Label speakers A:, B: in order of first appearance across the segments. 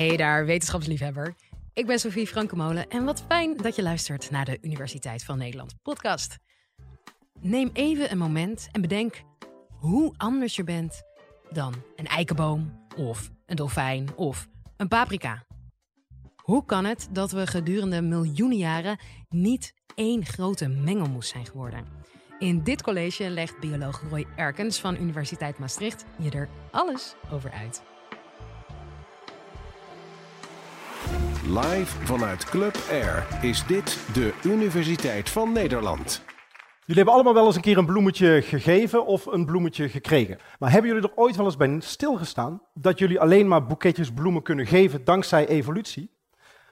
A: Hey daar, wetenschapsliefhebber. Ik ben Sophie Frankemolen en wat fijn dat je luistert naar de Universiteit van Nederland podcast. Neem even een moment en bedenk hoe anders je bent dan een eikenboom of een dolfijn of een paprika. Hoe kan het dat we gedurende miljoenen jaren niet één grote mengelmoes zijn geworden? In dit college legt bioloog Roy Erkens van Universiteit Maastricht je er alles over uit.
B: Live vanuit Club Air is dit de Universiteit van Nederland.
C: Jullie hebben allemaal wel eens een keer een bloemetje gegeven of een bloemetje gekregen. Maar hebben jullie er ooit wel eens bij stilgestaan dat jullie alleen maar boeketjes bloemen kunnen geven dankzij evolutie?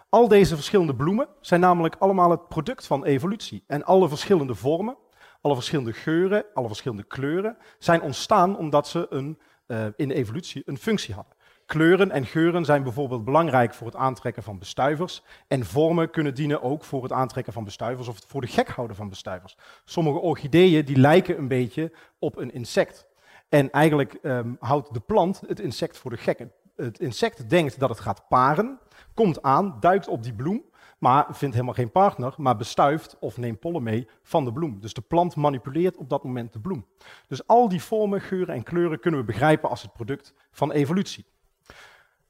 C: Al deze verschillende bloemen zijn namelijk allemaal het product van evolutie. En alle verschillende vormen, alle verschillende geuren, alle verschillende kleuren zijn ontstaan omdat ze een, uh, in evolutie een functie hadden. Kleuren en geuren zijn bijvoorbeeld belangrijk voor het aantrekken van bestuivers. En vormen kunnen dienen ook voor het aantrekken van bestuivers of voor de gek houden van bestuivers. Sommige orchideeën die lijken een beetje op een insect. En eigenlijk um, houdt de plant het insect voor de gek. Het insect denkt dat het gaat paren, komt aan, duikt op die bloem, maar vindt helemaal geen partner, maar bestuift of neemt pollen mee van de bloem. Dus de plant manipuleert op dat moment de bloem. Dus al die vormen, geuren en kleuren kunnen we begrijpen als het product van evolutie.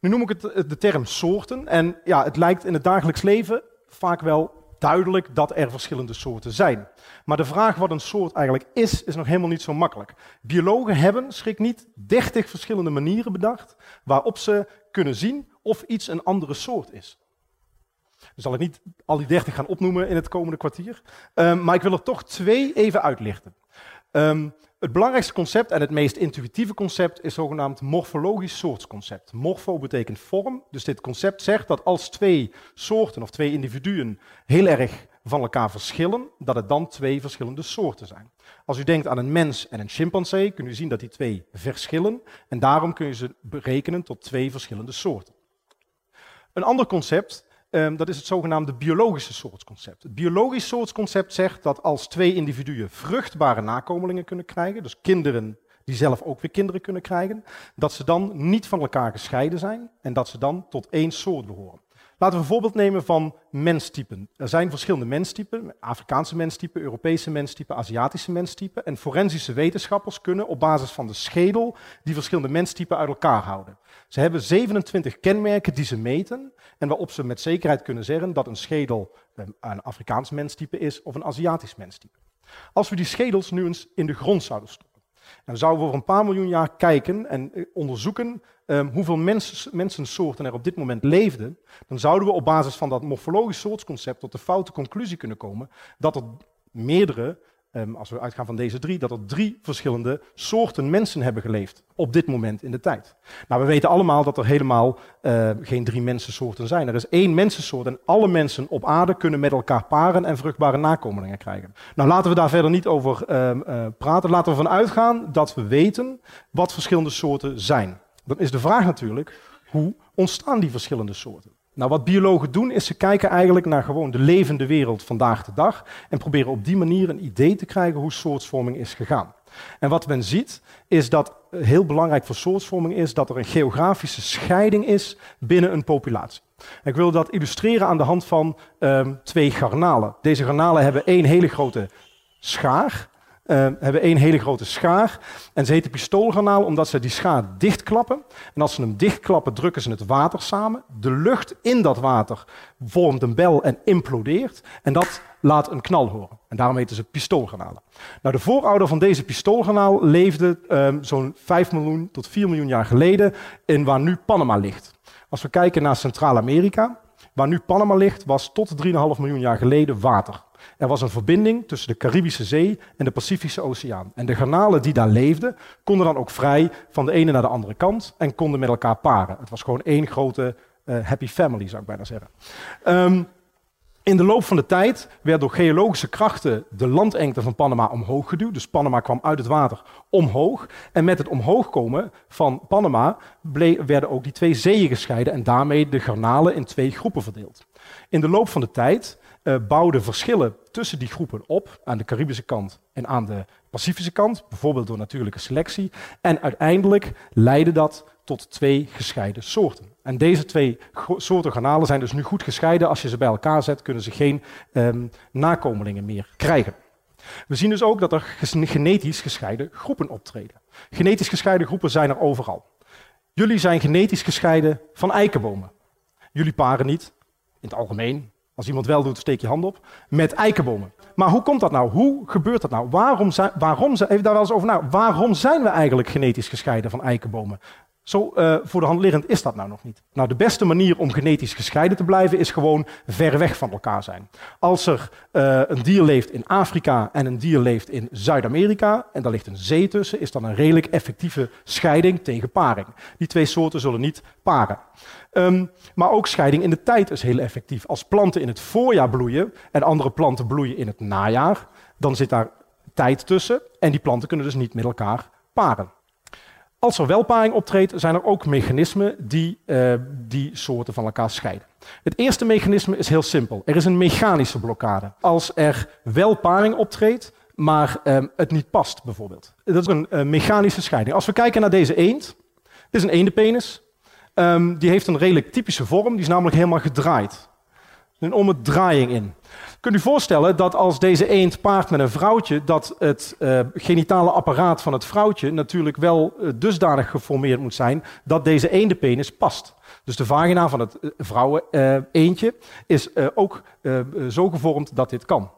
C: Nu noem ik het de term soorten. En ja, het lijkt in het dagelijks leven vaak wel duidelijk dat er verschillende soorten zijn. Maar de vraag wat een soort eigenlijk is, is nog helemaal niet zo makkelijk. Biologen hebben, schrik niet, 30 verschillende manieren bedacht waarop ze kunnen zien of iets een andere soort is. Dus zal ik niet al die 30 gaan opnoemen in het komende kwartier. Um, maar ik wil er toch twee even uitlichten. Um, het belangrijkste concept en het meest intuïtieve concept is zogenaamd morfologisch soortsconcept. Morfo betekent vorm, dus dit concept zegt dat als twee soorten of twee individuen heel erg van elkaar verschillen, dat het dan twee verschillende soorten zijn. Als u denkt aan een mens en een chimpansee, kun u zien dat die twee verschillen en daarom kun je ze berekenen tot twee verschillende soorten. Een ander concept Um, dat is het zogenaamde biologische soortconcept. Het biologisch soortconcept zegt dat als twee individuen vruchtbare nakomelingen kunnen krijgen, dus kinderen die zelf ook weer kinderen kunnen krijgen, dat ze dan niet van elkaar gescheiden zijn en dat ze dan tot één soort behoren. Laten we een voorbeeld nemen van menstypen. Er zijn verschillende menstypen, Afrikaanse menstypen, Europese menstypen, Aziatische menstypen. En forensische wetenschappers kunnen op basis van de schedel die verschillende menstypen uit elkaar houden. Ze hebben 27 kenmerken die ze meten en waarop ze met zekerheid kunnen zeggen dat een schedel een Afrikaans menstype is of een Aziatisch menstype. Als we die schedels nu eens in de grond zouden stoppen, we zouden over een paar miljoen jaar kijken en eh, onderzoeken um, hoeveel mens, mensensoorten er op dit moment leefden, dan zouden we op basis van dat morfologisch soortconcept tot de foute conclusie kunnen komen dat er meerdere um, als we uitgaan van deze drie, dat er drie verschillende soorten mensen hebben geleefd op dit moment in de tijd. Nou, we weten allemaal dat er helemaal uh, geen drie mensensoorten zijn. Er is één mensensoort en alle mensen op aarde kunnen met elkaar paren en vruchtbare nakomelingen krijgen. Nou, laten we daar verder niet over uh, uh, praten. Laten we ervan uitgaan dat we weten wat verschillende soorten zijn. Dan is de vraag natuurlijk, hoe ontstaan die verschillende soorten? Nou, wat biologen doen is ze kijken eigenlijk naar gewoon de levende wereld vandaag de dag en proberen op die manier een idee te krijgen hoe soortvorming is gegaan. En wat men ziet is dat heel belangrijk voor soortvorming is dat er een geografische scheiding is binnen een populatie. ik wil dat illustreren aan de hand van um, twee garnalen. Deze garnalen hebben één hele grote schaar uh, hebben één hele grote schaar. En ze heten pistoolgarnaal omdat ze die schaar dichtklappen. En als ze hem dichtklappen, drukken ze het water samen. De lucht in dat water vormt een bel en implodeert. En dat laat een knal horen. En daarom heten ze. Nou, de voorouder van deze pistoolgarnaal leefde um, zo'n 5 miljoen tot 4 miljoen jaar geleden in waar nu Panama ligt. Als we kijken naar Centraal-Amerika, waar nu Panama ligt, was tot 3,5 miljoen jaar geleden water. Er was een verbinding tussen de Caribische Zee en de Pacifische Oceaan. En de garnalen die daar leefden, konden dan ook vrij van de ene naar de andere kant en konden met elkaar paren. Het was gewoon één grote uh, happy family, zou ik bijna zeggen. Um, in de loop van de tijd werd door geologische krachten de landengte van Panama omhoog geduwd. Dus Panama kwam uit het water omhoog. En met het omhoog komen van Panama werden ook die twee zeeën gescheiden en daarmee de garnalen in twee groepen verdeeld. In de loop van de tijd uh, bouwden verschillen tussen die groepen op, aan de Caribische kant en aan de Pacifische kant, bijvoorbeeld door natuurlijke selectie. En uiteindelijk leidde dat tot twee gescheiden soorten. En deze twee soorten garnalen zijn dus nu goed gescheiden. Als je ze bij elkaar zet, kunnen ze geen ehm, nakomelingen meer krijgen. We zien dus ook dat er genetisch gescheiden groepen optreden. Genetisch gescheiden groepen zijn er overal. Jullie zijn genetisch gescheiden van eikenbomen. Jullie paren niet, in het algemeen, als iemand wel doet, steek je hand op, met eikenbomen. Maar hoe komt dat nou? Hoe gebeurt dat nou? Waarom zijn, waarom, even daar wel eens over na. Waarom zijn we eigenlijk genetisch gescheiden van eikenbomen? Zo uh, voor de hand liggend is dat nou nog niet. Nou, de beste manier om genetisch gescheiden te blijven is gewoon ver weg van elkaar zijn. Als er uh, een dier leeft in Afrika en een dier leeft in Zuid-Amerika en daar ligt een zee tussen, is dat een redelijk effectieve scheiding tegen paring. Die twee soorten zullen niet paren. Um, maar ook scheiding in de tijd is heel effectief. Als planten in het voorjaar bloeien en andere planten bloeien in het najaar, dan zit daar tijd tussen en die planten kunnen dus niet met elkaar paren. Als er wel paring optreedt, zijn er ook mechanismen die uh, die soorten van elkaar scheiden. Het eerste mechanisme is heel simpel. Er is een mechanische blokkade. Als er wel paring optreedt, maar uh, het niet past, bijvoorbeeld. Dat is een uh, mechanische scheiding. Als we kijken naar deze eend, dit is een eendenpenis. Um, die heeft een redelijk typische vorm, die is namelijk helemaal gedraaid. Een omdraaiing in. Kunt u voorstellen dat als deze eend paart met een vrouwtje, dat het uh, genitale apparaat van het vrouwtje natuurlijk wel uh, dusdanig geformeerd moet zijn dat deze eendenpenis past. Dus de vagina van het uh, vrouwen-eendje is ook zo gevormd dat dit kan.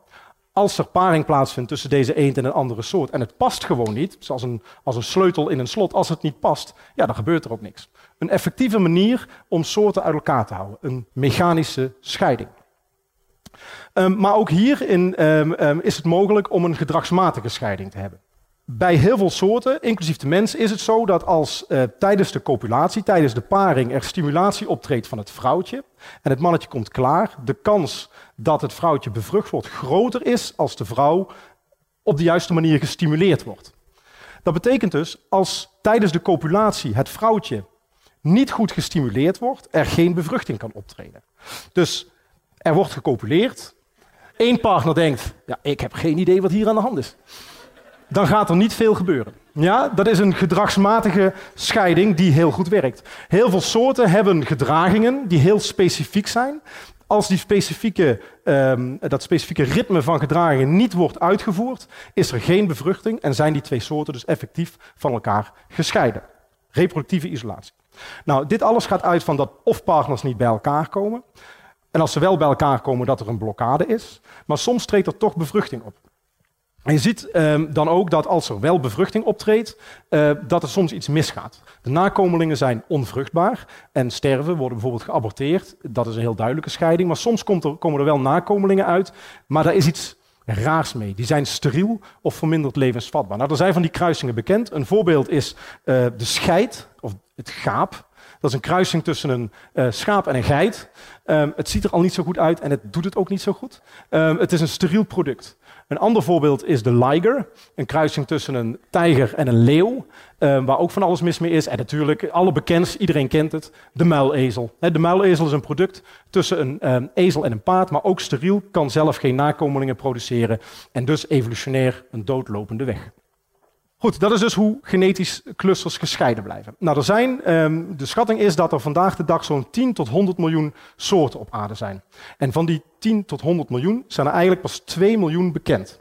C: Als er paring plaatsvindt tussen deze eend en een andere soort en het past gewoon niet, zoals een, als een sleutel in een slot, als het niet past, ja, dan gebeurt er ook niks. Een effectieve manier om soorten uit elkaar te houden, een mechanische scheiding. Um, maar ook hierin um, um, is het mogelijk om een gedragsmatige scheiding te hebben. Bij heel veel soorten, inclusief de mens, is het zo dat als uh, tijdens de copulatie, tijdens de paring, er stimulatie optreedt van het vrouwtje en het mannetje komt klaar, de kans dat het vrouwtje bevrucht wordt groter is als de vrouw op de juiste manier gestimuleerd wordt. Dat betekent dus, als tijdens de copulatie het vrouwtje niet goed gestimuleerd wordt, er geen bevruchting kan optreden. Dus er wordt gecopuleerd. Eén partner denkt, ja, ik heb geen idee wat hier aan de hand is. Dan gaat er niet veel gebeuren. Ja, dat is een gedragsmatige scheiding die heel goed werkt. Heel veel soorten hebben gedragingen die heel specifiek zijn. Als die specifieke, um, dat specifieke ritme van gedragingen niet wordt uitgevoerd, is er geen bevruchting en zijn die twee soorten dus effectief van elkaar gescheiden. Reproductieve isolatie. Nou, dit alles gaat uit van dat of partners niet bij elkaar komen, en als ze wel bij elkaar komen, dat er een blokkade is. Maar soms treedt er toch bevruchting op. Je ziet um, dan ook dat als er wel bevruchting optreedt, uh, dat er soms iets misgaat. De nakomelingen zijn onvruchtbaar en sterven, worden bijvoorbeeld geaborteerd. Dat is een heel duidelijke scheiding. Maar soms komt komen er wel nakomelingen uit, maar daar is iets raars mee. Die zijn steriel of verminderd levensvatbaar. Nou, er zijn van die kruisingen bekend. Een voorbeeld is uh, de scheid, of het gaap. Dat is een kruising tussen een uh, schaap en een geit. Um, het ziet er al niet zo goed uit en het doet het ook niet zo goed. Um, het is een steriel product. Een ander voorbeeld is de liger, een kruising tussen een tijger en een leeuw, um, waar ook van alles mis mee is. En natuurlijk, alle bekend, iedereen kent het, de muilezel. De muilezel is een product tussen een um, ezel en een paard, maar ook steriel, kan zelf geen nakomelingen produceren en dus evolutionair een doodlopende weg. Goed, dat is dus hoe genetisch clusters gescheiden blijven. Nou, er zijn, um, de schatting is dat er vandaag de dag zo'n 10 tot 100 miljoen soorten op aarde zijn. En van die 10 tot 100 miljoen zijn er eigenlijk pas 2 miljoen bekend.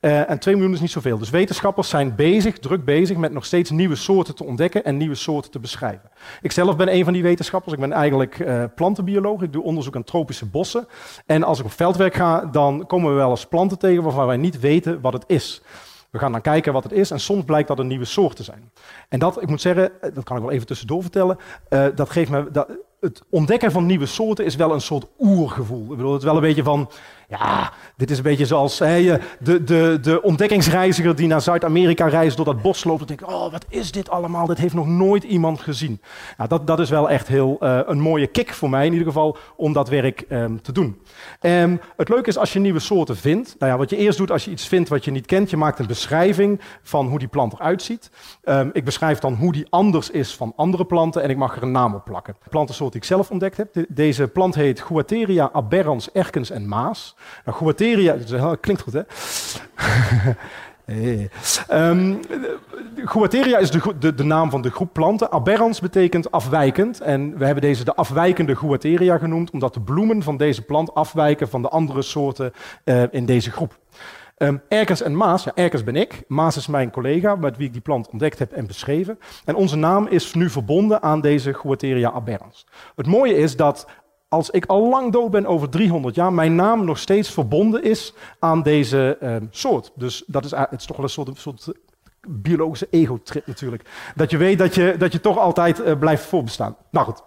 C: Uh, en 2 miljoen is niet zoveel. Dus wetenschappers zijn bezig, druk bezig met nog steeds nieuwe soorten te ontdekken en nieuwe soorten te beschrijven. Ik zelf ben een van die wetenschappers. Ik ben eigenlijk uh, plantenbioloog. Ik doe onderzoek aan tropische bossen. En als ik op veldwerk ga, dan komen we wel eens planten tegen waarvan wij niet weten wat het is. We gaan dan kijken wat het is en soms blijkt dat een nieuwe soort te zijn. En dat, ik moet zeggen, eh, dat kan ik wel even tussendoor vertellen, uh, dat geeft me, dat, het ontdekken van nieuwe soorten is wel een soort oergevoel. Ik bedoel, het is wel een beetje van, ja, dit is een beetje zoals de, de, de ontdekkingsreiziger die naar Zuid-Amerika reist door dat bos loopt en denkt, oh, wat is dit allemaal? Dit heeft nog nooit iemand gezien. Nou, dat, dat is wel echt heel uh, een mooie kick voor mij in ieder geval om dat werk um, te doen. Um, het leuke is als je nieuwe soorten vindt, nou ja, wat je eerst doet als je iets vindt wat je niet kent, je maakt een beschrijving van hoe die plant eruit ziet. Um, ik beschrijf dan hoe die anders is van andere planten en ik mag er een naam op plakken. Plantensoort die ik zelf ontdekt heb. De, deze plant heet Guateria aberrans erkens en maas. Nou, dat klinkt goed hè? Ehm, Guateria is de, de, de, naam van de groep planten. Aberrans betekent afwijkend. En we hebben deze de afwijkende Guateria genoemd, omdat de bloemen van deze plant afwijken van de andere soorten uh, in deze groep. Um, Erkens en Maas, ja, Erkens ben ik. Maas is mijn collega met wie ik die plant ontdekt heb en beschreven. En onze naam is nu verbonden aan deze Guateria aberrans. Het mooie is dat als ik al lang dood ben, over 300 jaar, mijn naam nog steeds verbonden is aan deze um, soort. Dus dat is, het is toch wel een soort, soort biologische ego-trip natuurlijk. Dat je weet dat je, dat je toch altijd uh, blijft voorbestaan. Nou goed,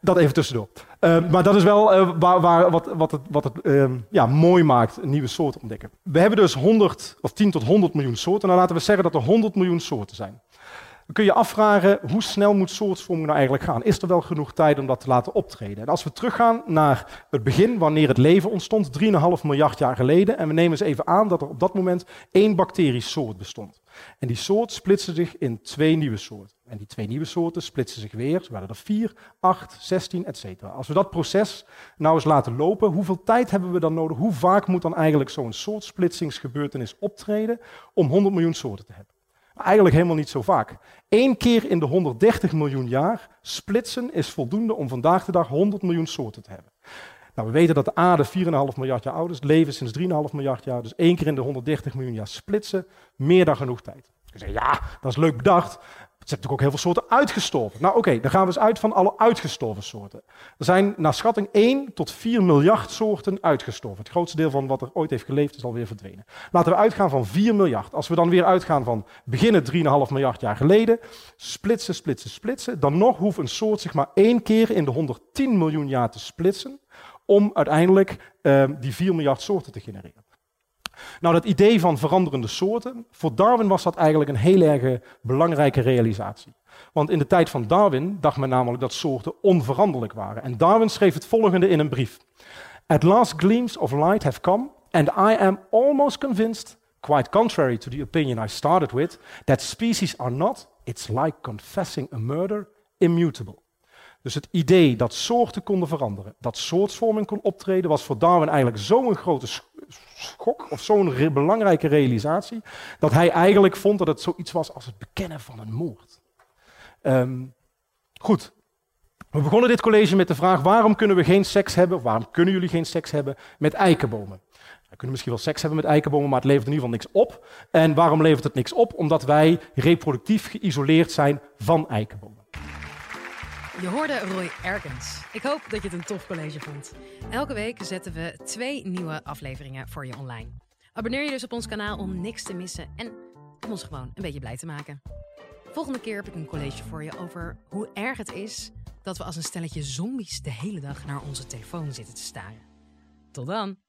C: dat even tussendoor. Uh, maar dat is wel uh, waar, wat, wat het, wat het uh, ja, mooi maakt, een nieuwe soort ontdekken. We hebben dus 100 of 10 tot 100 miljoen soorten. Nou laten we zeggen dat er 100 miljoen soorten zijn. Dan kun je afvragen, hoe snel moet soortvorming nou eigenlijk gaan? Is er wel genoeg tijd om dat te laten optreden? En als we teruggaan naar het begin, wanneer het leven ontstond, 3,5 miljard jaar geleden, en we nemen eens even aan dat er op dat moment één bacteriesoort bestond. En die soort splitste zich in twee nieuwe soorten. En die twee nieuwe soorten splitsen zich weer. Ze waren er 4, 8, 16, etc. Als we dat proces nou eens laten lopen, hoeveel tijd hebben we dan nodig? Hoe vaak moet dan eigenlijk zo'n soortsplitsingsgebeurtenis optreden om 100 miljoen soorten te hebben? Eigenlijk helemaal niet zo vaak. Eén keer in de 130 miljoen jaar splitsen is voldoende om vandaag de dag 100 miljoen soorten te hebben. Nou, we weten dat de aarde 4,5 miljard jaar oud is, leven sinds 3,5 miljard jaar. Dus één keer in de 130 miljoen jaar splitsen, meer dan genoeg tijd. Je zegt, ja, dat is leuk bedacht. Er zijn natuurlijk ook heel veel soorten uitgestorven. Nou oké, dan gaan we eens uit van alle uitgestorven soorten. Er zijn naar schatting 1 tot 4 miljard soorten uitgestorven. Het grootste deel van wat er ooit heeft geleefd is alweer verdwenen. Laten we uitgaan van 4 miljard. Als we dan weer uitgaan van beginnen 3,5 miljard jaar geleden, splitsen, splitsen, splitsen, dan nog hoeft een soort zich maar één keer in de 110 miljoen jaar te splitsen om uiteindelijk uh, die 4 miljard soorten te genereren. Nou, dat idee van veranderende soorten, voor Darwin was dat eigenlijk een heel erg belangrijke realisatie. Want in de tijd van Darwin dacht men namelijk dat soorten onveranderlijk waren. En Darwin schreef het volgende in een brief. At last gleams of light have come, and I am almost convinced, quite contrary to the opinion I started with, that species are not, it's like confessing a murder, immutable. Dus het idee dat soorten konden veranderen, dat soortvorming kon optreden, was voor Darwin eigenlijk zo'n grote schok of zo'n belangrijke realisatie, dat hij eigenlijk vond dat het zoiets was als het bekennen van een moord. Um, goed. We begonnen dit college met de vraag: waarom kunnen we geen seks hebben, waarom kunnen jullie geen seks hebben met eikenbomen? We kunnen misschien wel seks hebben met eikenbomen, maar het levert in ieder geval niks op. En waarom levert het niks op? Omdat wij reproductief geïsoleerd zijn van eikenbomen.
A: Je hoorde Roy Erkens. Ik hoop dat je het een tof college vond. Elke week zetten we twee nieuwe afleveringen voor je online. Abonneer je dus op ons kanaal om niks te missen en om ons gewoon een beetje blij te maken. Volgende keer heb ik een college voor je over hoe erg het is dat we als een stelletje zombies de hele dag naar onze telefoon zitten te staren. Tot dan!